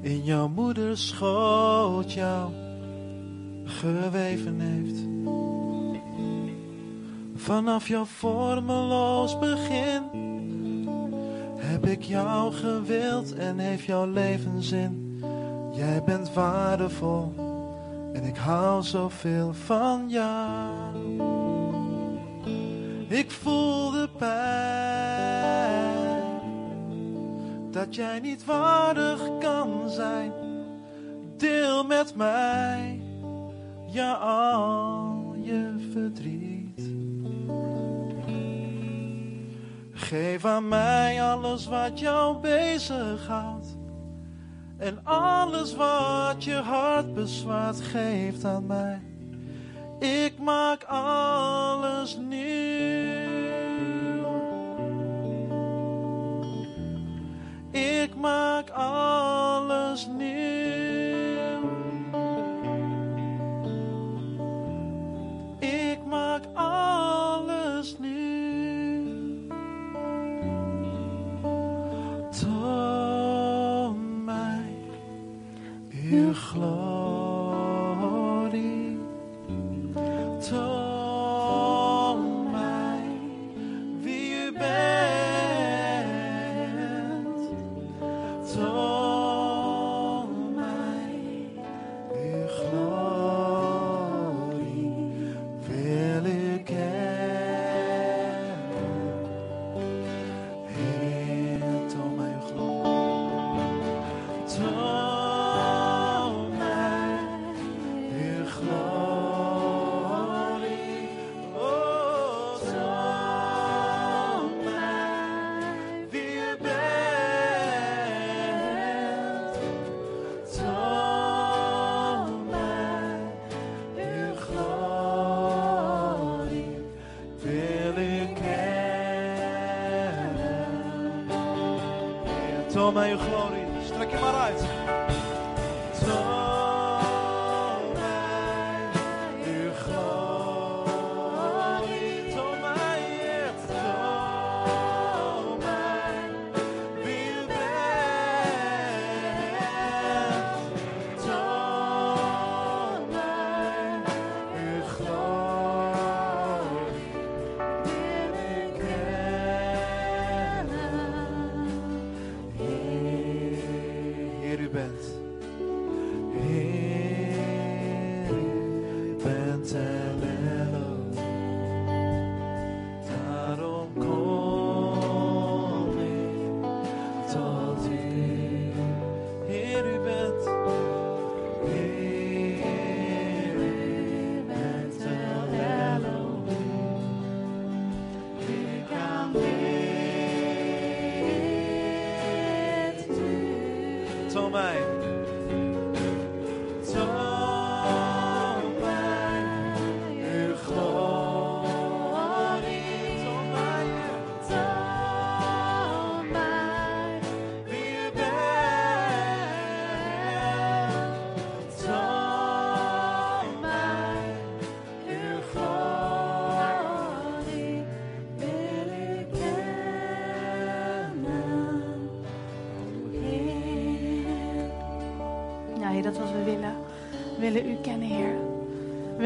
In jouw moeders schoot jou geweven heeft. Vanaf jouw vormeloos begin heb ik jou gewild en heeft jouw leven zin. Jij bent waardevol en ik hou zoveel van jou. Ik voel de pijn dat jij niet waardig kan zijn. Deel met mij ja al je verdriet. Geef aan mij alles wat jou bezighoudt. En alles wat je hart bezwaart, geeft aan mij. Ik maak alles nieuw. Ik maak alles nieuw. Toon mij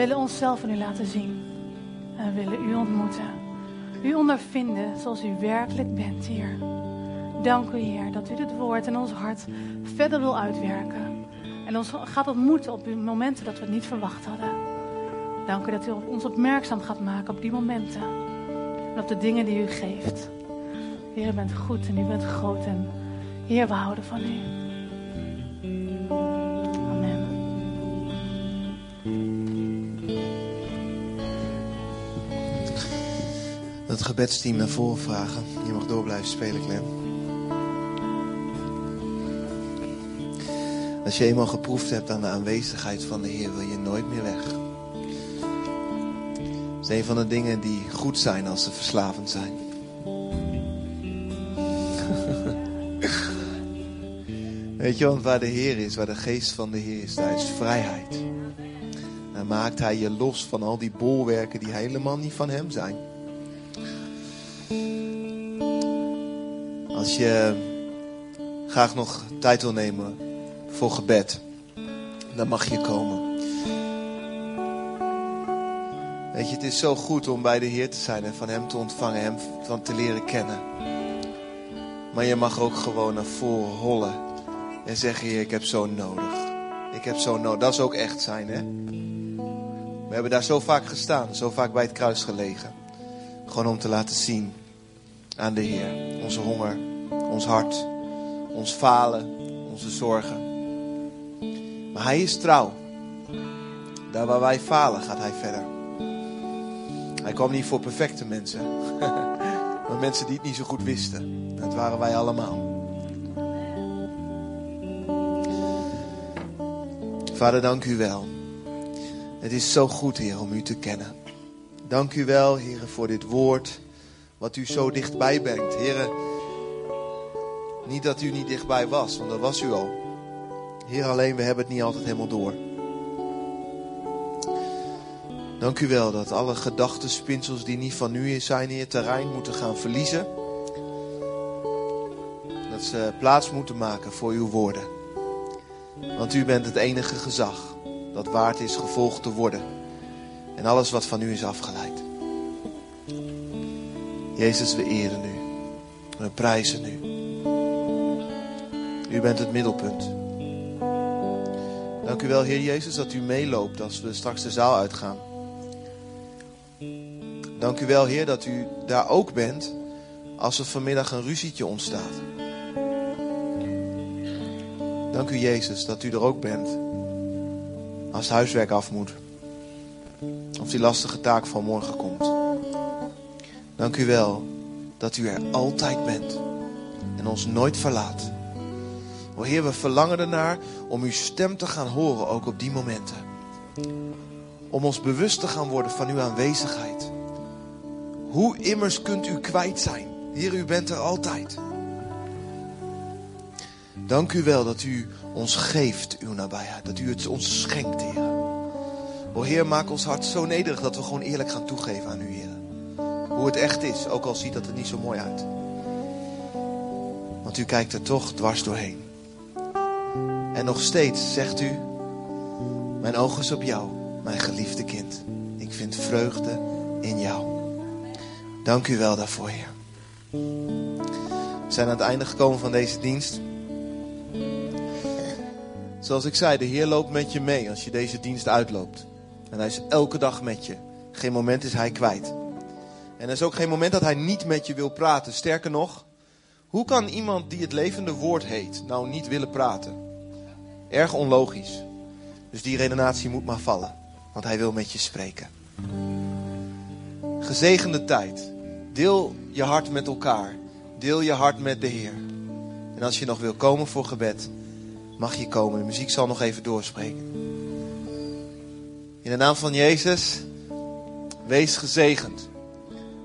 willen onszelf aan U laten zien. En willen U ontmoeten. U ondervinden zoals U werkelijk bent, Heer. Dank U, Heer, dat U dit woord in ons hart verder wil uitwerken. En ons gaat ontmoeten op momenten dat we het niet verwacht hadden. Dank U dat U ons opmerkzaam gaat maken op die momenten. En op de dingen die U geeft. Heer, U bent goed en U bent groot. En Heer, we houden van U. Het gebedsteam naar voren vragen. Je mag door blijven spelen, Clem. Als je eenmaal geproefd hebt aan de aanwezigheid van de Heer, wil je nooit meer weg. Dat is een van de dingen die goed zijn als ze verslavend zijn. [laughs] Weet je, want waar de Heer is, waar de geest van de Heer is, daar is vrijheid. Dan maakt Hij je los van al die bolwerken die helemaal niet van Hem zijn. Als je graag nog tijd wil nemen voor gebed, dan mag je komen. Weet je, het is zo goed om bij de Heer te zijn en van Hem te ontvangen, Hem van te leren kennen. Maar je mag ook gewoon naar voren hollen en zeggen, Heer, ik heb zo nodig. Ik heb zo nodig. Dat is ook echt zijn, hè? We hebben daar zo vaak gestaan, zo vaak bij het kruis gelegen. Gewoon om te laten zien aan de Heer. Onze honger, ons hart, ons falen, onze zorgen. Maar Hij is trouw. Daar waar wij falen, gaat Hij verder. Hij kwam niet voor perfecte mensen, [laughs] maar mensen die het niet zo goed wisten. Dat waren wij allemaal. Vader, dank u wel. Het is zo goed, Heer, om u te kennen. Dank u wel, Heer, voor dit woord wat u zo dichtbij brengt. Heer, niet dat u niet dichtbij was, want dat was u al. Heer, alleen we hebben het niet altijd helemaal door. Dank u wel dat alle gedachtenspinsels die niet van u zijn, Heer, terrein moeten gaan verliezen. Dat ze plaats moeten maken voor uw woorden. Want u bent het enige gezag dat waard is gevolgd te worden. En alles wat van u is afgeleid. Jezus, we eren u. We prijzen u. U bent het middelpunt. Dank u wel, Heer Jezus, dat u meeloopt als we straks de zaal uitgaan. Dank u wel, Heer, dat u daar ook bent als er vanmiddag een ruzietje ontstaat. Dank u, Jezus, dat u er ook bent als het huiswerk af moet. Of die lastige taak van morgen komt. Dank u wel dat u er altijd bent en ons nooit verlaat. O Heer, we verlangen ernaar om uw stem te gaan horen, ook op die momenten. Om ons bewust te gaan worden van uw aanwezigheid. Hoe immers kunt u kwijt zijn? Heer, u bent er altijd. Dank u wel dat u ons geeft, uw nabijheid. Dat u het ons schenkt, Heer. O Heer, maak ons hart zo nederig dat we gewoon eerlijk gaan toegeven aan u, Heer. Hoe het echt is, ook al ziet dat het niet zo mooi uit. Want u kijkt er toch dwars doorheen. En nog steeds zegt u, mijn oog is op jou, mijn geliefde kind. Ik vind vreugde in jou. Dank u wel daarvoor, Heer. We zijn aan het einde gekomen van deze dienst. Zoals ik zei, de Heer loopt met je mee als je deze dienst uitloopt. En hij is elke dag met je. Geen moment is hij kwijt. En er is ook geen moment dat hij niet met je wil praten. Sterker nog, hoe kan iemand die het levende woord heet nou niet willen praten? Erg onlogisch. Dus die redenatie moet maar vallen, want hij wil met je spreken. Gezegende tijd. Deel je hart met elkaar. Deel je hart met de Heer. En als je nog wil komen voor gebed, mag je komen. De muziek zal nog even doorspreken. In de naam van Jezus, wees gezegend.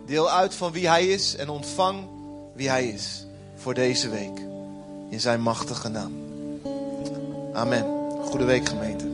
Deel uit van wie Hij is en ontvang wie Hij is voor deze week. In Zijn machtige naam. Amen. Goede week gemeente.